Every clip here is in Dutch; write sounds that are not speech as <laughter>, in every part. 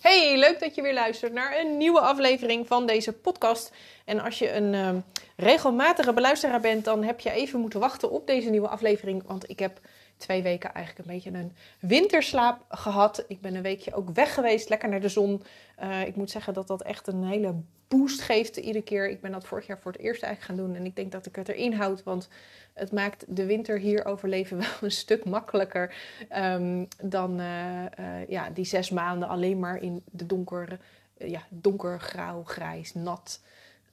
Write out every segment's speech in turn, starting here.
Hey, leuk dat je weer luistert naar een nieuwe aflevering van deze podcast. En als je een uh, regelmatige beluisteraar bent, dan heb je even moeten wachten op deze nieuwe aflevering. Want ik heb twee weken eigenlijk een beetje een winterslaap gehad. Ik ben een weekje ook weg geweest, lekker naar de zon. Uh, ik moet zeggen dat dat echt een hele boost geeft iedere keer. Ik ben dat vorig jaar voor het eerst eigenlijk gaan doen. En ik denk dat ik het erin houd, want het maakt de winter hier overleven <laughs> wel een stuk makkelijker um, dan uh, uh, ja, die zes maanden alleen maar in de donker, ja, donker, grauw, grijs, nat.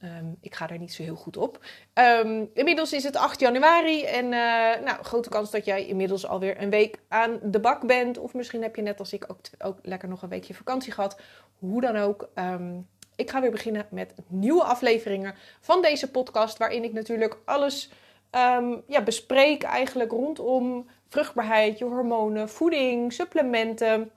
Um, ik ga daar niet zo heel goed op. Um, inmiddels is het 8 januari en uh, nou, grote kans dat jij inmiddels alweer een week aan de bak bent. Of misschien heb je net als ik ook, ook lekker nog een weekje vakantie gehad. Hoe dan ook. Um, ik ga weer beginnen met nieuwe afleveringen van deze podcast. Waarin ik natuurlijk alles ja, bespreek eigenlijk rondom vruchtbaarheid, je hormonen, voeding, supplementen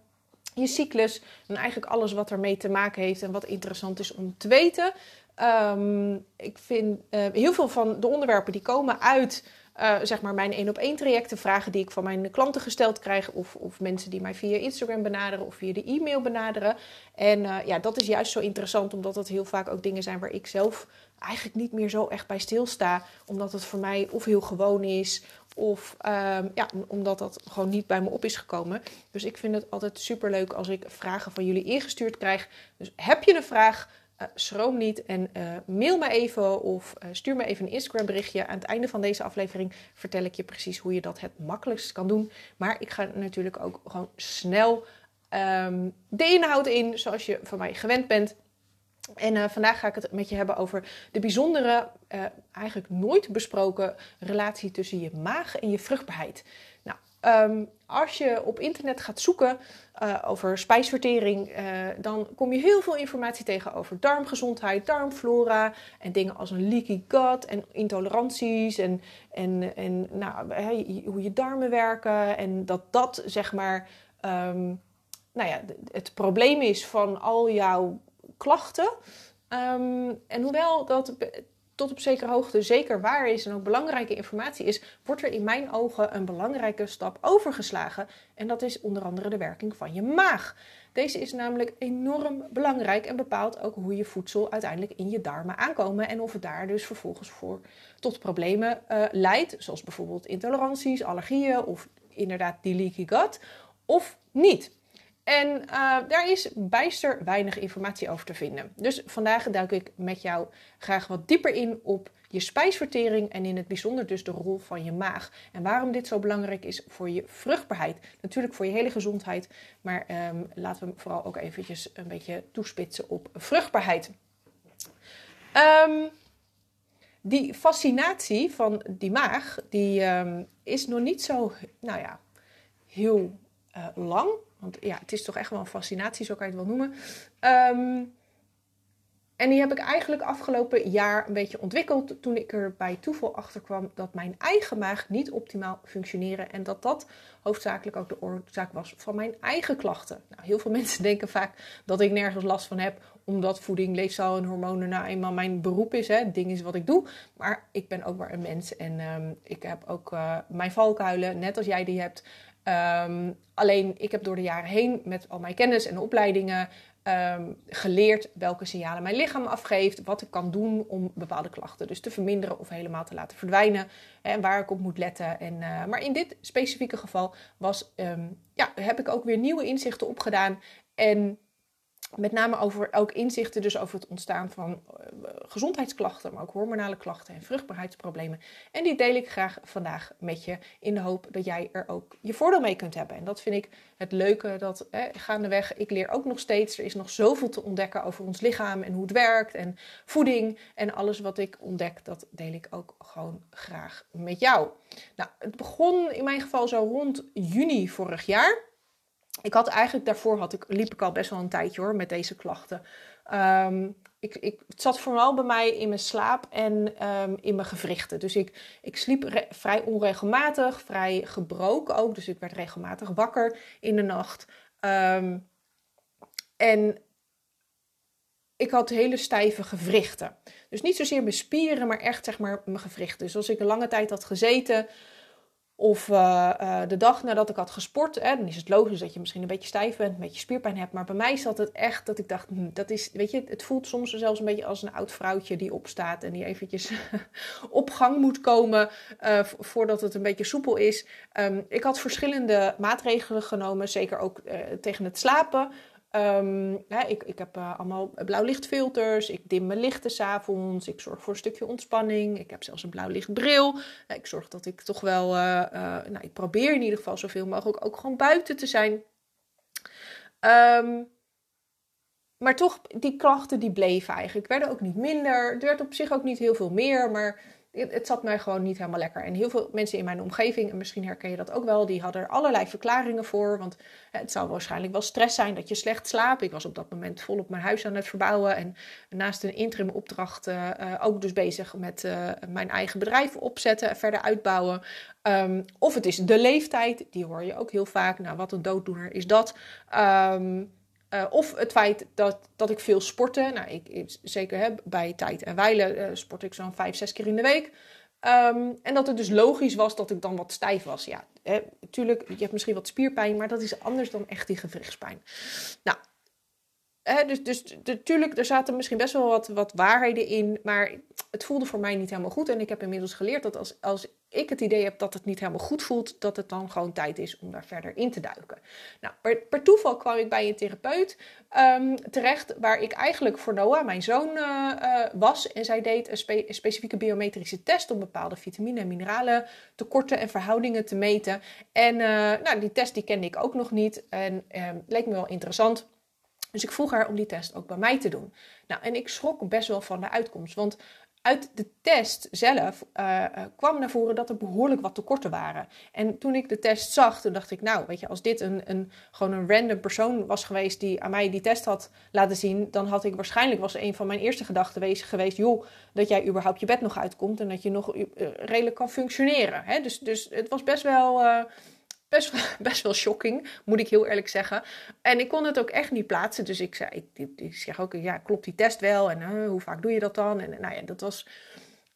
je cyclus en eigenlijk alles wat ermee te maken heeft en wat interessant is om te weten. Um, ik vind uh, heel veel van de onderwerpen die komen uit uh, zeg maar mijn één op één trajecten, vragen die ik van mijn klanten gesteld krijg, of, of mensen die mij via Instagram benaderen of via de e-mail benaderen. En uh, ja, dat is juist zo interessant, omdat het heel vaak ook dingen zijn waar ik zelf eigenlijk niet meer zo echt bij stilsta, omdat het voor mij of heel gewoon is, of um, ja, omdat dat gewoon niet bij me op is gekomen. Dus ik vind het altijd super leuk als ik vragen van jullie ingestuurd krijg. Dus heb je een vraag? Uh, schroom niet en uh, mail me even of uh, stuur me even een Instagram berichtje. Aan het einde van deze aflevering vertel ik je precies hoe je dat het makkelijkst kan doen. Maar ik ga natuurlijk ook gewoon snel um, de inhoud in, zoals je van mij gewend bent. En vandaag ga ik het met je hebben over de bijzondere, eigenlijk nooit besproken relatie tussen je maag en je vruchtbaarheid. Nou, Um, als je op internet gaat zoeken uh, over spijsvertering, uh, dan kom je heel veel informatie tegen over darmgezondheid, darmflora en dingen als een leaky gut en intoleranties en, en, en nou, hoe je darmen werken en dat dat zeg maar um, nou ja, het probleem is van al jouw klachten. Um, en hoewel dat tot op zekere hoogte zeker waar is en ook belangrijke informatie is, wordt er in mijn ogen een belangrijke stap overgeslagen. En dat is onder andere de werking van je maag. Deze is namelijk enorm belangrijk en bepaalt ook hoe je voedsel uiteindelijk in je darmen aankomen en of het daar dus vervolgens voor tot problemen uh, leidt, zoals bijvoorbeeld intoleranties, allergieën of inderdaad die leaky gut, of niet. En uh, daar is bijster weinig informatie over te vinden. Dus vandaag duik ik met jou graag wat dieper in op je spijsvertering en in het bijzonder dus de rol van je maag. En waarom dit zo belangrijk is voor je vruchtbaarheid. Natuurlijk voor je hele gezondheid, maar um, laten we vooral ook eventjes een beetje toespitsen op vruchtbaarheid. Um, die fascinatie van die maag, die um, is nog niet zo, nou ja, heel uh, lang. Want ja, het is toch echt wel een fascinatie, zo kan je het wel noemen. Um, en die heb ik eigenlijk afgelopen jaar een beetje ontwikkeld toen ik er bij toeval achter kwam dat mijn eigen maag niet optimaal functioneerde. En dat dat hoofdzakelijk ook de oorzaak was van mijn eigen klachten. Nou, heel veel <laughs> mensen denken vaak dat ik nergens last van heb, omdat voeding, leefstijl en hormonen nou eenmaal mijn beroep is. Hè. Het ding is wat ik doe. Maar ik ben ook maar een mens en um, ik heb ook uh, mijn valkuilen, net als jij die hebt. Um, alleen ik heb door de jaren heen met al mijn kennis en opleidingen um, geleerd welke signalen mijn lichaam afgeeft, wat ik kan doen om bepaalde klachten dus te verminderen of helemaal te laten verdwijnen en waar ik op moet letten. En, uh, maar in dit specifieke geval was, um, ja, heb ik ook weer nieuwe inzichten opgedaan en met name over ook inzichten dus over het ontstaan van uh, gezondheidsklachten, maar ook hormonale klachten en vruchtbaarheidsproblemen. En die deel ik graag vandaag met je in de hoop dat jij er ook je voordeel mee kunt hebben. En dat vind ik het leuke, dat eh, gaandeweg, ik leer ook nog steeds, er is nog zoveel te ontdekken over ons lichaam en hoe het werkt en voeding en alles wat ik ontdek, dat deel ik ook gewoon graag met jou. Nou, het begon in mijn geval zo rond juni vorig jaar ik had eigenlijk daarvoor had ik, liep ik al best wel een tijdje hoor met deze klachten. Um, ik, ik, het zat vooral bij mij in mijn slaap en um, in mijn gewrichten. Dus ik, ik sliep vrij onregelmatig, vrij gebroken ook. Dus ik werd regelmatig wakker in de nacht. Um, en ik had hele stijve gewrichten. Dus niet zozeer mijn spieren, maar echt zeg maar mijn gewrichten. Dus als ik een lange tijd had gezeten, Of uh, uh, de dag nadat ik had gesport. Hè, dan is het logisch dat je misschien een beetje stijf bent, een beetje spierpijn hebt. Maar bij mij zat het echt dat ik dacht, hm, dat is, weet je, het voelt soms zelfs een beetje als een oud vrouwtje die opstaat en die eventjes <laughs> op gang moet komen uh, voordat het een beetje soepel is. Um, ik had verschillende maatregelen genomen, zeker ook tegen het slapen. Um, hè, ik, ik heb uh, allemaal blauwlichtfilters. Ik dim mijn lichten s'avonds. Ik zorg voor een stukje ontspanning. Ik heb zelfs een blauwlichtbril. Uh, ik zorg dat ik toch wel. Uh, nou, ik probeer in ieder geval zoveel mogelijk ook gewoon buiten te zijn. Um, maar toch, die klachten die bleven eigenlijk. Werden ook niet minder. Er werd op zich ook niet heel veel meer. Maar het zat mij gewoon niet helemaal lekker. En heel veel mensen in mijn omgeving, en misschien herken je dat ook wel, die hadden er allerlei verklaringen voor. Want het zou waarschijnlijk wel stress zijn dat je slecht slaapt. Ik was op dat moment volop mijn huis aan het verbouwen. En naast een interim opdracht uh, ook dus bezig met uh, mijn eigen bedrijf opzetten en verder uitbouwen. Um, of het is de leeftijd, die hoor je ook heel vaak. Nou, wat een dooddoener is dat. Um, uh, of het feit dat, dat ik veel sportte. Nou, ik, zeker hè, bij tijd en wijlen uh, sport ik zo'n vijf, zes keer in de week. Um, en dat het dus logisch was dat ik dan wat stijf was. Ja, natuurlijk, je hebt misschien wat spierpijn, maar dat is anders dan echt die gewrichtspijn. Nou, dus, dus natuurlijk, er zaten misschien best wel wat, wat waarheden in, maar het voelde voor mij niet helemaal goed. En ik heb inmiddels geleerd dat als, als ik het idee heb dat het niet helemaal goed voelt, dat het dan gewoon tijd is om daar verder in te duiken. Nou, per, toeval kwam ik bij een therapeut um, terecht, waar ik eigenlijk voor Noah, mijn zoon, uh, uh, was. En zij deed een, spe een, specifieke biometrische test om bepaalde vitamine en mineralen tekorten en verhoudingen te meten. En uh, nou, die test die kende ik ook nog niet en um, leek me wel interessant. Dus ik vroeg haar om die test ook bij mij te doen. Nou, en ik schrok best wel van de uitkomst. Want uit de test zelf uh, kwam naar voren dat er behoorlijk wat tekorten waren. En toen ik de test zag, toen dacht ik, nou, weet je, als dit een, een, gewoon een random persoon was geweest die aan mij die test had laten zien, dan had ik waarschijnlijk, was een van mijn eerste gedachten geweest, joh, dat jij überhaupt je bed nog uitkomt en dat je nog uh, redelijk kan functioneren. Hè? Dus, dus het was best wel. Best, <laughs> best wel shocking, moet ik heel eerlijk zeggen. En ik kon het ook echt niet plaatsen. Dus ik, zei, ik, ik zeg ook, ja, klopt die test wel? En uh, hoe vaak doe je dat dan? En nou ja, dat was...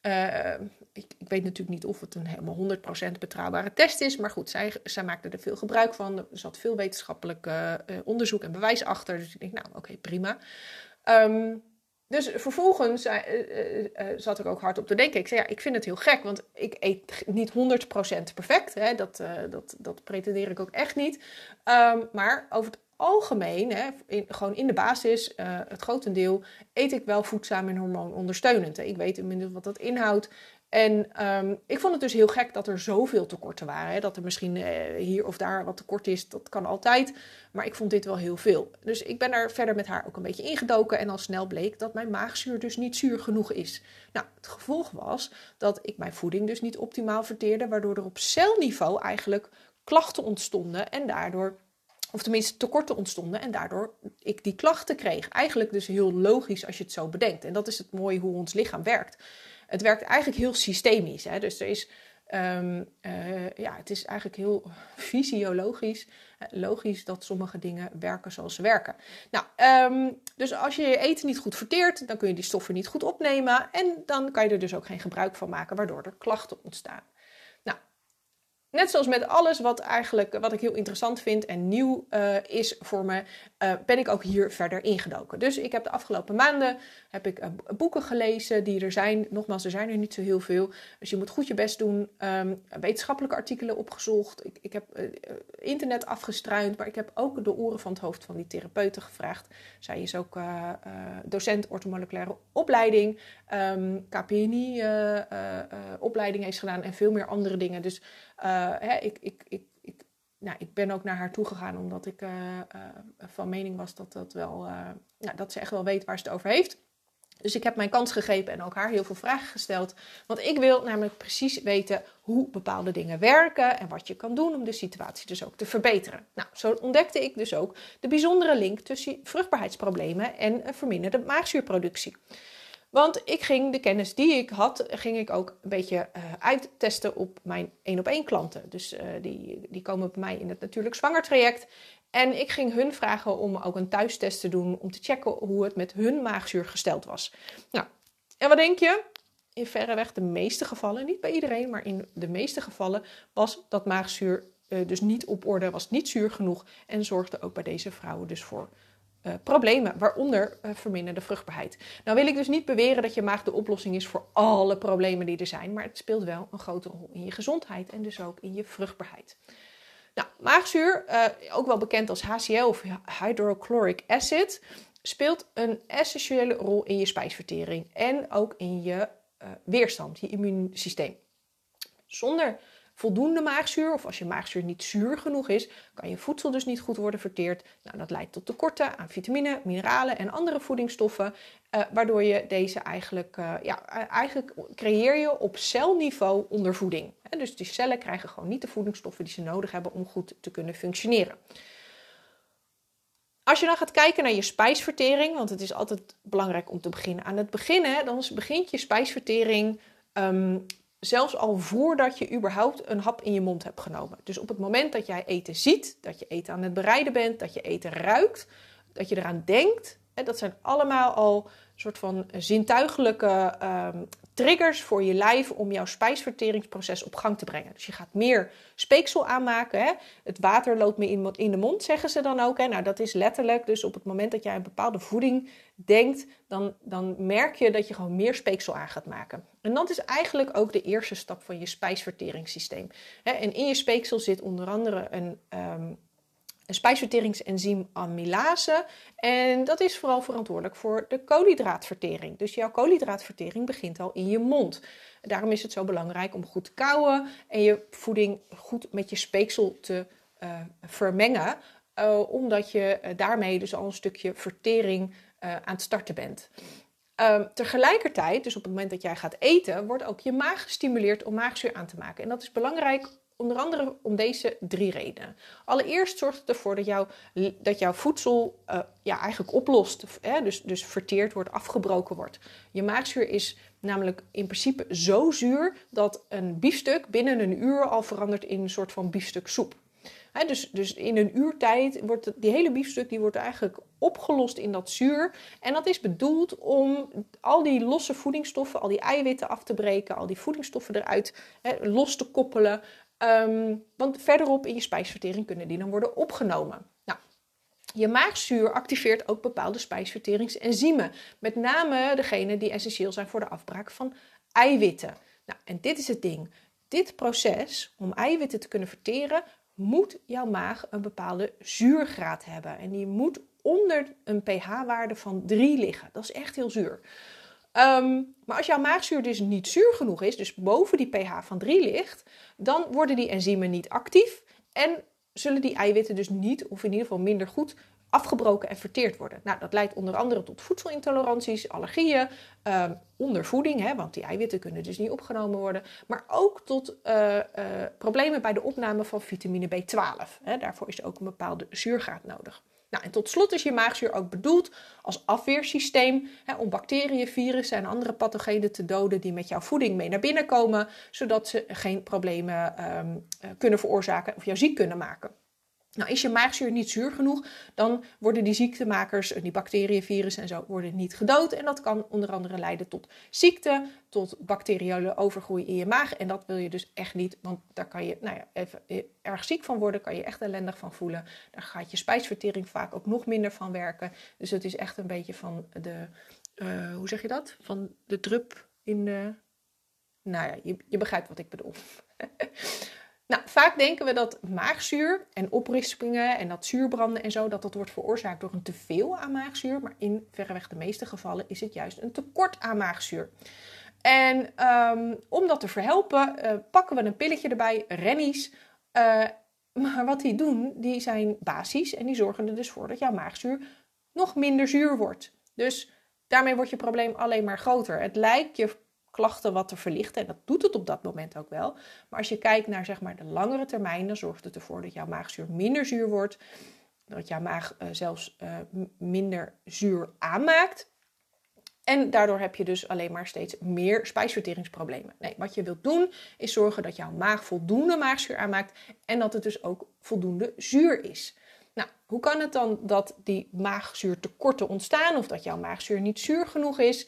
Uh, ik, ik, weet natuurlijk niet of het een helemaal 100% betrouwbare test is. Maar goed, zij, zij maakte er veel gebruik van. Er zat veel wetenschappelijk uh, onderzoek en bewijs achter. Dus ik denk, nou, oké, prima. Um, dus vervolgens uh, uh, uh, zat ik ook hard op te denken. Ik zei, ja, ik vind het heel gek, want ik eet niet 100% perfect. Hè? Dat, dat, dat pretendeer ik ook echt niet. Um, maar over het algemeen, hè, gewoon in de basis, het grotendeel, eet ik wel voedzaam en hormoonondersteunend. Hè? Ik weet inmiddels wat dat inhoudt. En um, ik vond het dus heel gek dat er zoveel tekorten waren. Hè? Dat er misschien uh, hier of daar wat tekort is, dat kan altijd. Maar ik vond dit wel heel veel. Dus ik ben er verder met haar ook een beetje ingedoken. En al snel bleek dat mijn maagzuur dus niet zuur genoeg is. Nou, het gevolg was dat ik mijn voeding dus niet optimaal verteerde. Waardoor er op celniveau eigenlijk klachten ontstonden. En daardoor of tenminste tekorten ontstonden en daardoor ik die klachten kreeg. Eigenlijk dus heel logisch als je het zo bedenkt. En dat is het mooie hoe ons lichaam werkt het werkt eigenlijk heel systemisch. Hè? Dus er is, um, uh, ja, het is eigenlijk heel fysiologisch, logisch dat sommige dingen werken zoals ze werken. Nou, um, dus als je je eten niet goed verteert, dan kun je die stoffen niet goed opnemen en dan kan je er dus ook geen gebruik van maken, waardoor er klachten ontstaan. Net zoals met alles wat, eigenlijk, wat ik heel interessant vind en nieuw uh, is voor me, uh, ben ik ook hier verder ingedoken. Dus ik heb de afgelopen maanden heb ik, uh, boeken gelezen die er zijn. Nogmaals, er zijn er niet zo heel veel. Dus je moet goed je best doen. Um, wetenschappelijke artikelen opgezocht. Ik, ik heb internet afgestruind, maar ik heb ook de oren van het hoofd van die therapeuten gevraagd. Zij is ook docent orthomoleculaire opleiding. Um, KPNI opleiding heeft gedaan en veel meer andere dingen. Dus hè, ik, ik, ik, ik, nou, ik ben ook naar haar toegegaan omdat ik uh, uh, van mening was dat, dat, wel, nou, dat ze echt wel weet waar ze het over heeft. Dus ik heb mijn kans gegeven en ook haar heel veel vragen gesteld. Want ik wil namelijk precies weten hoe bepaalde dingen werken en wat je kan doen om de situatie dus ook te verbeteren. Nou, zo ontdekte ik dus ook de bijzondere link tussen vruchtbaarheidsproblemen en verminderde maagzuurproductie. Want ik ging de kennis die ik had, ging ik ook een beetje uh, uittesten op mijn één op één klanten. Dus uh, die, die komen bij mij in het natuurlijk zwanger traject. En ik ging hun vragen om ook een thuistest te doen om te checken hoe het met hun maagzuur gesteld was. Nou, en wat denk je? in verreweg de meeste gevallen, niet bij iedereen, maar in de meeste gevallen, was dat maagzuur uh, dus niet op orde, was niet zuur genoeg en zorgde ook bij deze vrouwen dus voor uh, problemen, waaronder uh, verminderde vruchtbaarheid. Nou wil ik dus niet beweren dat je maag de oplossing is voor alle problemen die er zijn, maar het speelt wel een grote rol in je gezondheid en dus ook in je vruchtbaarheid. Nou, maagzuur, uh, ook wel bekend als HCl of hydrochloric acid, speelt een essentiële rol in je spijsvertering en ook in je weerstand, je immuunsysteem. Zonder voldoende maagzuur, of als je maagzuur niet zuur genoeg is, kan je voedsel dus niet goed worden verteerd. Nou, dat leidt tot tekorten aan vitamine, mineralen en andere voedingsstoffen, uh, waardoor je deze eigenlijk, uh, ja, eigenlijk creëer je op celniveau ondervoeding. Dus die cellen krijgen gewoon niet de voedingsstoffen die ze nodig hebben om goed te kunnen functioneren. Als je dan gaat kijken naar je spijsvertering, want het is altijd belangrijk om te beginnen aan het begin, dan begint je spijsvertering um, zelfs al voordat je überhaupt een hap in je mond hebt genomen. Dus op het moment dat jij eten ziet, dat je eten aan het bereiden bent, dat je eten ruikt, dat je eraan denkt, dat zijn allemaal al soort van zintuigelijke um, triggers voor je lijf om jouw spijsverteringsproces op gang te brengen. Dus je gaat meer speeksel aanmaken. Hè? Het water loopt meer in, de mond, zeggen ze dan ook. Hè? Nou, dat is letterlijk. Dus op het moment dat jij een bepaalde voeding denkt, dan, dan merk je dat je gewoon meer speeksel aan gaat maken. En dat is eigenlijk ook de eerste stap van je spijsverteringssysteem. Hè? En in je speeksel zit onder andere een. Een spijsverteringsenzym amylase. En dat is vooral verantwoordelijk voor de koolhydraatvertering. Dus jouw koolhydraatvertering begint al in je mond. Daarom is het zo belangrijk om goed te kauwen en je voeding goed met je speeksel te uh, vermengen. Uh, omdat je uh, daarmee dus al een stukje vertering aan het starten bent. Ehm, tegelijkertijd, dus op het moment dat jij gaat eten, wordt ook je maag gestimuleerd om maagzuur aan te maken. En dat is belangrijk Onder andere om deze drie redenen. Allereerst zorgt het ervoor dat, jouw dat jouw voedsel uh, ja, eigenlijk oplost. Hè? Dus, dus verteerd wordt, afgebroken wordt. Je maagzuur is namelijk in principe zo zuur dat een biefstuk binnen een uur al verandert in een soort van biefstuksoep. He, dus, dus in een uur tijd wordt die hele biefstuk die wordt eigenlijk opgelost in dat zuur. En dat is bedoeld om al die losse voedingsstoffen, al die eiwitten af te breken, al die voedingsstoffen eruit los te koppelen. Um, want verderop in je spijsvertering kunnen die dan worden opgenomen. Nou, je maagzuur activeert ook bepaalde spijsverteringsenzymen. Met name degene die essentieel zijn voor de afbraak van eiwitten. Nou, en dit is het ding. Dit proces om eiwitten te kunnen verteren, moet jouw maag een bepaalde zuurgraad hebben. En die moet onder een pH-waarde van 3 liggen. Dat is echt heel zuur. Um, maar als jouw maagzuur dus niet zuur genoeg is, dus boven die pH van 3 ligt, dan worden die enzymen niet actief en zullen die eiwitten dus niet, of in ieder geval minder goed, afgebroken en verteerd worden. Nou, dat leidt onder andere tot voedselintoleranties, allergieën, uh, ondervoeding, hè, want die eiwitten kunnen dus niet opgenomen worden, maar ook tot uh, uh, problemen bij de opname van vitamine B12. Hè. Daarvoor is ook een bepaalde zuurgraad nodig. Nou, en tot slot is je maagzuur ook bedoeld als afweersysteem hè, om bacteriën, virussen en andere pathogenen te doden die met jouw voeding mee naar binnen komen, zodat ze geen problemen um, kunnen veroorzaken of jou ziek kunnen maken. Nou, is je maagzuur niet zuur genoeg, dan worden die ziektemakers, die bacteriën, virussen en zo, worden niet gedood. En dat kan onder andere leiden tot ziekte, tot bacteriële overgroei in je maag. En dat wil je dus echt niet, want daar kan je nou ja, even eh, erg ziek van worden, kan je echt ellendig van voelen. Daar gaat je spijsvertering vaak ook nog minder van werken. Dus het is echt een beetje van de, uh, hoe zeg je dat? Van de drup in de... Nou ja, je, je begrijpt wat ik bedoel. <laughs> Nou, vaak denken we dat maagzuur en oprispingen en dat zuurbranden en zo, dat dat wordt veroorzaakt door een teveel aan maagzuur. Maar in verreweg de meeste gevallen is het juist een tekort aan maagzuur. En um, om dat te verhelpen, uh, pakken we een pilletje erbij, rennies. Uh, maar wat die doen, die zijn basis en die zorgen er dus voor dat jouw maagzuur nog minder zuur wordt. Dus daarmee wordt je probleem alleen maar groter. Het lijkt je klachten wat te verlichten. En dat doet het op dat moment ook wel. Maar als je kijkt naar zeg maar, de langere termijn, dan zorgt het ervoor dat jouw maagzuur minder zuur wordt. Dat jouw maag uh, zelfs uh, minder zuur aanmaakt. En daardoor heb je dus alleen maar steeds meer spijsverteringsproblemen. Nee, wat je wilt doen is zorgen dat jouw maag voldoende maagzuur aanmaakt en dat het dus ook voldoende zuur is. Nou, hoe kan het dan dat die maagzuurtekorten ontstaan of dat jouw maagzuur niet zuur genoeg is?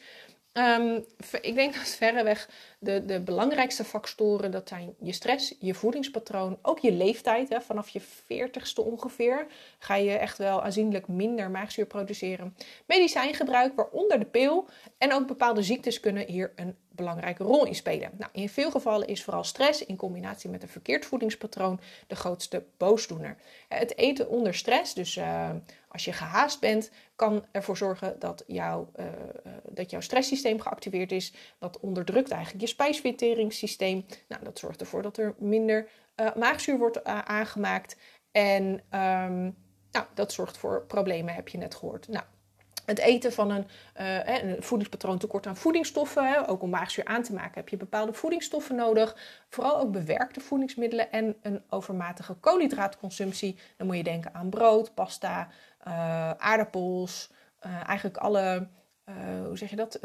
Um, ik denk dat verreweg de, de belangrijkste factoren, dat zijn je stress, je voedingspatroon, ook je leeftijd. Hè. Vanaf je veertigste ongeveer ga je echt wel aanzienlijk minder maagzuur produceren. Medicijngebruik, waaronder de pil en ook bepaalde ziektes kunnen hier een belangrijke rol in spelen. Nou, in veel gevallen is vooral stress in combinatie met een verkeerd voedingspatroon de grootste boosdoener. Het eten onder stress, dus uh, als je gehaast bent, kan ervoor zorgen dat, jouw, uh, dat jouw stresssysteem geactiveerd is. Dat onderdrukt eigenlijk je spijsverteringssysteem. Nou, dat zorgt ervoor dat er minder maagzuur wordt aangemaakt. En um, nou, dat zorgt voor problemen, heb je net gehoord. Nou, het eten van een, uh, een voedingspatroon tekort aan voedingsstoffen, hè, ook om maagzuur aan te maken, heb je bepaalde voedingsstoffen nodig. Vooral ook bewerkte voedingsmiddelen en een overmatige koolhydraatconsumptie. Dan moet je denken aan brood, pasta, uh, aardappels, uh, eigenlijk alle, hoe zeg je dat?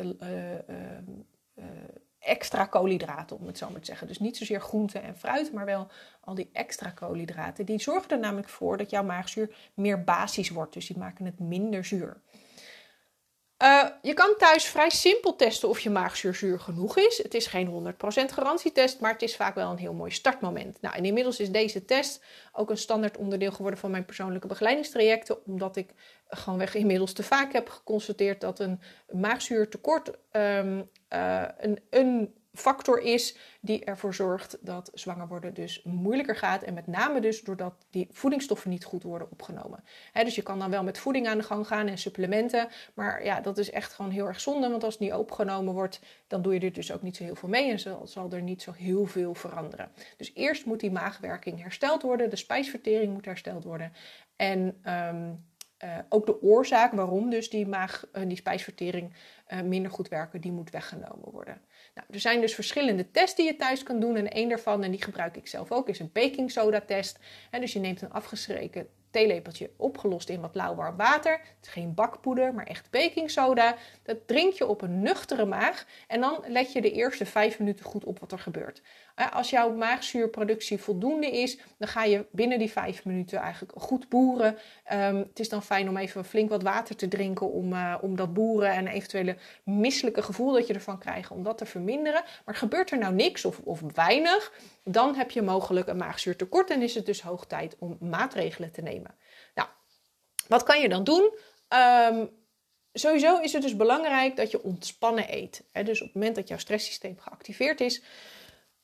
extra koolhydraten, om het zo maar te zeggen. Dus niet zozeer groenten en fruit, maar wel al die extra koolhydraten. Die zorgen er namelijk voor dat jouw maagzuur meer basis wordt. Dus die maken het minder zuur. Uh, je kan thuis vrij simpel testen of je maagzuur zuur genoeg is. Het is geen 100% garantietest, maar het is vaak wel een heel mooi startmoment. Nou, en inmiddels is deze test ook een standaard onderdeel geworden van mijn persoonlijke begeleidingstrajecten, omdat ik gewoonweg inmiddels te vaak heb geconstateerd dat een maagzuurtekort um, een, een factor is die ervoor zorgt dat zwanger worden dus moeilijker gaat. En met name dus doordat die voedingsstoffen niet goed worden opgenomen. dus je kan dan wel met voeding aan de gang gaan en supplementen. Maar ja, dat is echt gewoon heel erg zonde. Want als het niet opgenomen wordt, dan doe je er dus ook niet zo heel veel mee. En zal, zal er niet zo heel veel veranderen. Dus eerst moet die maagwerking hersteld worden. De spijsvertering moet hersteld worden. En um, uh, ook de oorzaak waarom dus die, maag, uh, die spijsvertering uh, minder goed werken, die moet weggenomen worden. Nou, er zijn dus verschillende tests die je thuis kan doen. En een daarvan, en die gebruik ik zelf ook, is een baking soda test. En dus je neemt een afgeschreven theelepeltje opgelost in wat lauw warm water. Het is geen bakpoeder, maar echt baking soda. Dat drink je op een nuchtere maag en dan let je de eerste vijf minuten goed op wat er gebeurt. Als jouw maagzuurproductie voldoende is, dan ga je binnen die vijf minuten eigenlijk goed boeren. Um, het is dan fijn om even flink wat water te drinken om, uh, om dat boeren en eventuele misselijke gevoel dat je ervan krijgt, om dat te verminderen. Maar gebeurt er nou niks of, of weinig, dan heb je mogelijk een maagzuurtekort en is het dus hoog tijd om maatregelen te nemen. Nou, wat kan je dan doen? Um, sowieso is het dus belangrijk dat je ontspannen eet. Dus op het moment dat jouw stresssysteem geactiveerd is,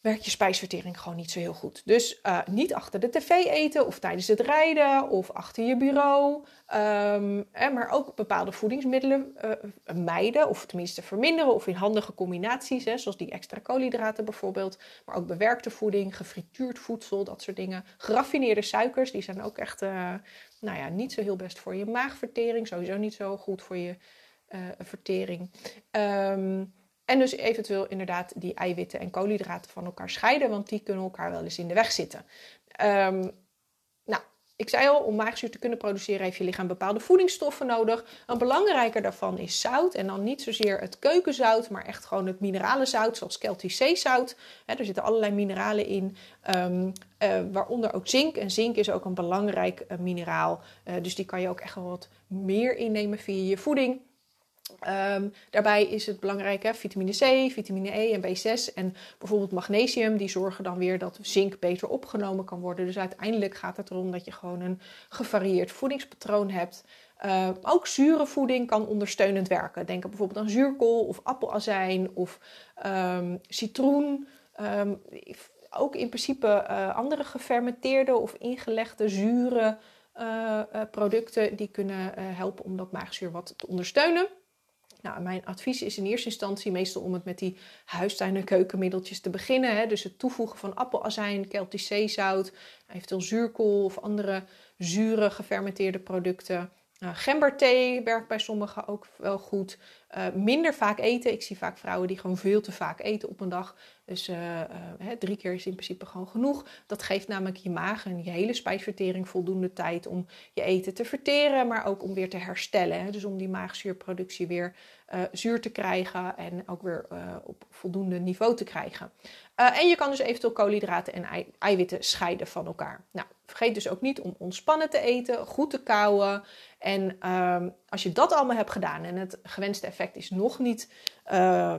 werkt je spijsvertering gewoon niet zo heel goed. Dus uh, niet achter de tv eten of tijdens het rijden of achter je bureau. Um, maar ook bepaalde voedingsmiddelen uh, mijden of tenminste verminderen of in handige combinaties, hè, zoals die extra koolhydraten bijvoorbeeld. Maar ook bewerkte voeding, gefrituurd voedsel, dat soort dingen. Geraffineerde suikers, die zijn ook echt uh, nou ja, niet zo heel best voor je maagvertering. Sowieso niet zo goed voor je vertering. Um, en dus eventueel inderdaad die eiwitten en koolhydraten van elkaar scheiden, want die kunnen elkaar wel eens in de weg zitten. Um, nou, ik zei al, om maagzuur te kunnen produceren heeft je lichaam bepaalde voedingsstoffen nodig. Een belangrijker daarvan is zout. En dan niet zozeer het keukenzout, maar echt gewoon het mineralenzout, zoals Celtic zeezout. er zitten allerlei mineralen in, um, uh, waaronder ook zink. En zink is ook een belangrijk uh, mineraal. Uh, dus die kan je ook echt wel wat meer innemen via je voeding. Um, daarbij is het belangrijk, hè, vitamine C, vitamine E en B6 en bijvoorbeeld magnesium, die zorgen dan weer dat zink beter opgenomen kan worden. Dus uiteindelijk gaat het erom dat je gewoon een gevarieerd voedingspatroon hebt. Uh, ook zure voeding kan ondersteunend werken. Denk bijvoorbeeld aan zuurkool of appelazijn of um, citroen. Ook in principe uh, andere gefermenteerde of ingelegde zure uh, producten die kunnen helpen om dat maagzuur wat te ondersteunen. Nou, mijn advies is in eerste instantie meestal om het met die huistuin- en keukenmiddeltjes te beginnen. Hè. Dus het toevoegen van appelazijn, Keltisch zeezout, eventueel zuurkool of andere zure gefermenteerde producten. Uh, gemberthee werkt bij sommigen ook wel goed. Uh, minder vaak eten. Ik zie vaak vrouwen die gewoon veel te vaak eten op een dag. Dus uh, drie keer is in principe gewoon genoeg. Dat geeft namelijk je maag en je hele spijsvertering voldoende tijd om je eten te verteren, maar ook om weer te herstellen. Hè. Dus om die maagzuurproductie weer zuur te krijgen en ook weer op voldoende niveau te krijgen. en je kan dus eventueel koolhydraten en eiwitten scheiden van elkaar. Nou, vergeet dus ook niet om ontspannen te eten, goed te kauwen en um, als je dat allemaal hebt gedaan en het gewenste effect is nog niet uh,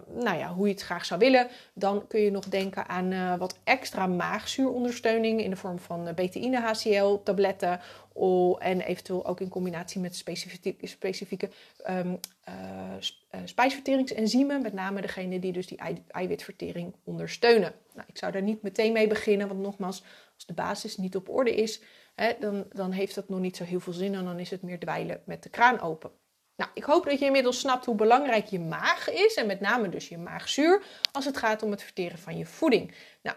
nou ja, hoe je het graag zou willen, dan kun je nog denken aan uh, wat extra maagzuurondersteuning in de vorm van betaïne HCl tabletten en eventueel ook in combinatie met specifieke, specifieke uh, spijsverteringsenzymen, met name degene die dus die ei, eiwitvertering ondersteunen. Nou, ik zou daar niet meteen mee beginnen, want nogmaals, als de basis niet op orde is, dan, dan heeft dat nog niet zo heel veel zin en dan is het meer dweilen met de kraan open. Nou, ik hoop dat je inmiddels snapt hoe belangrijk je maag is en met name dus je maagzuur als het gaat om het verteren van je voeding. Nou,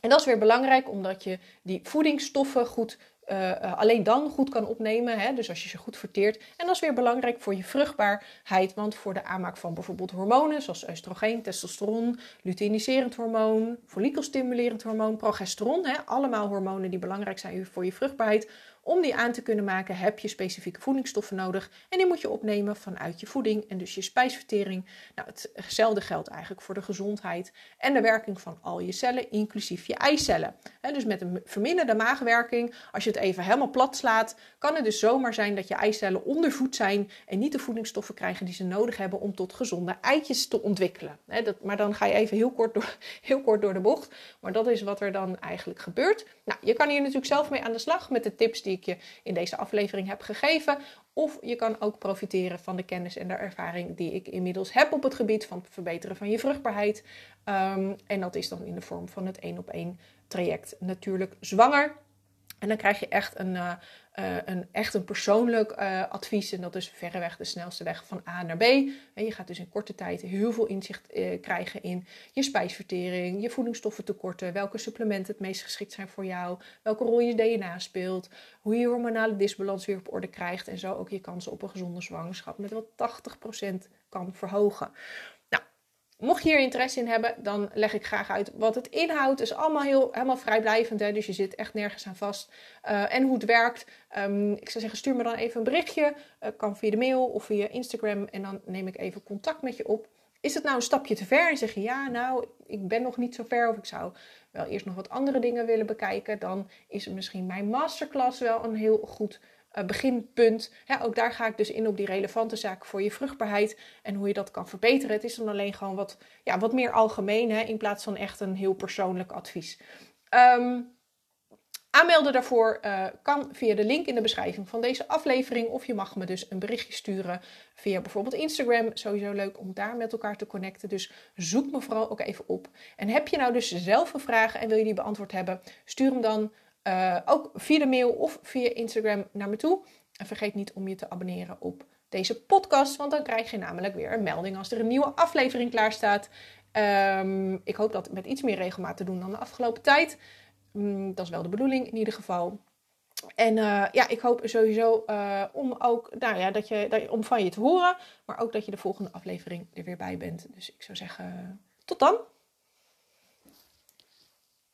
en dat is weer belangrijk omdat je die voedingsstoffen goed uh, alleen dan goed kan opnemen. Hè? Dus als je ze goed verteert. En dat is weer belangrijk voor je vruchtbaarheid. Want voor de aanmaak van bijvoorbeeld hormonen zoals oestrogeen, testosteron, luteiniserend hormoon, follikelstimulerend hormoon, progesteron. Hè? Allemaal hormonen die belangrijk zijn voor je vruchtbaarheid. Om die aan te kunnen maken heb je specifieke voedingsstoffen nodig en die moet je opnemen vanuit je voeding en dus je spijsvertering. Nou, hetzelfde geldt eigenlijk voor de gezondheid en de werking van al je cellen, inclusief je eicellen. dus met een verminderde maagwerking, als je het even helemaal plat slaat, kan het dus zomaar zijn dat je eicellen ondervoed zijn en niet de voedingsstoffen krijgen die ze nodig hebben om tot gezonde eitjes te ontwikkelen. dat, maar dan ga je even heel kort, door, <laughs> heel kort door de bocht, maar dat is wat er dan eigenlijk gebeurt. Nou, je kan hier natuurlijk zelf mee aan de slag met de tips die ik je in deze aflevering heb gegeven. Of je kan ook profiteren van de kennis en de ervaring die ik inmiddels heb op het gebied van het verbeteren van je vruchtbaarheid. Um, en dat is dan in de vorm van het één op één traject natuurlijk zwanger. En dan krijg je echt een, uh, uh, een, echt een persoonlijk uh, advies. En dat is verreweg de snelste weg van A naar B. En je gaat dus in korte tijd heel veel inzicht krijgen in je spijsvertering, je voedingsstoffentekorten, welke supplementen het meest geschikt zijn voor jou, welke rol je DNA speelt, hoe je hormonale disbalans weer op orde krijgt. En zo ook je kansen op een gezonde zwangerschap met wel 80% kan verhogen. Mocht je hier interesse in hebben, dan leg ik graag uit wat het inhoudt. Het is allemaal heel, helemaal vrijblijvend, hè? dus je zit echt nergens aan vast. Uh, en hoe het werkt. Um, ik zou zeggen, stuur me dan even een berichtje. Uh, kan via de mail of via Instagram. En dan neem ik even contact met je op. Is het nou een stapje te ver en zeg je ja, nou, ik ben nog niet zo ver of ik zou wel eerst nog wat andere dingen willen bekijken, dan is misschien mijn masterclass wel een heel goed uh, beginpunt. ook daar ga ik dus in op die relevante zaken voor je vruchtbaarheid en hoe je dat kan verbeteren. Het is dan alleen gewoon wat, ja, wat meer algemeen hè, in plaats van echt een heel persoonlijk advies. Um, Aanmelden daarvoor uh, kan via de link in de beschrijving van deze aflevering. Of je mag me dus een berichtje sturen via bijvoorbeeld Instagram. Sowieso leuk om daar met elkaar te connecten. Dus zoek me vooral ook even op. En heb je nou dus zelf een vraag en wil je die beantwoord hebben? Stuur hem dan uh, ook via de mail of via Instagram naar me toe. En vergeet niet om je te abonneren op deze podcast, want dan krijg je namelijk weer een melding als er een nieuwe aflevering klaar staat. Um, ik hoop dat met iets meer regelmaat te doen dan de afgelopen tijd. Um, dat is wel de bedoeling in ieder geval. En uh, ja, ik hoop sowieso uh, om ook, nou ja, dat je, dat, om van je te horen, maar ook dat je de volgende aflevering er weer bij bent. Dus ik zou zeggen, tot dan!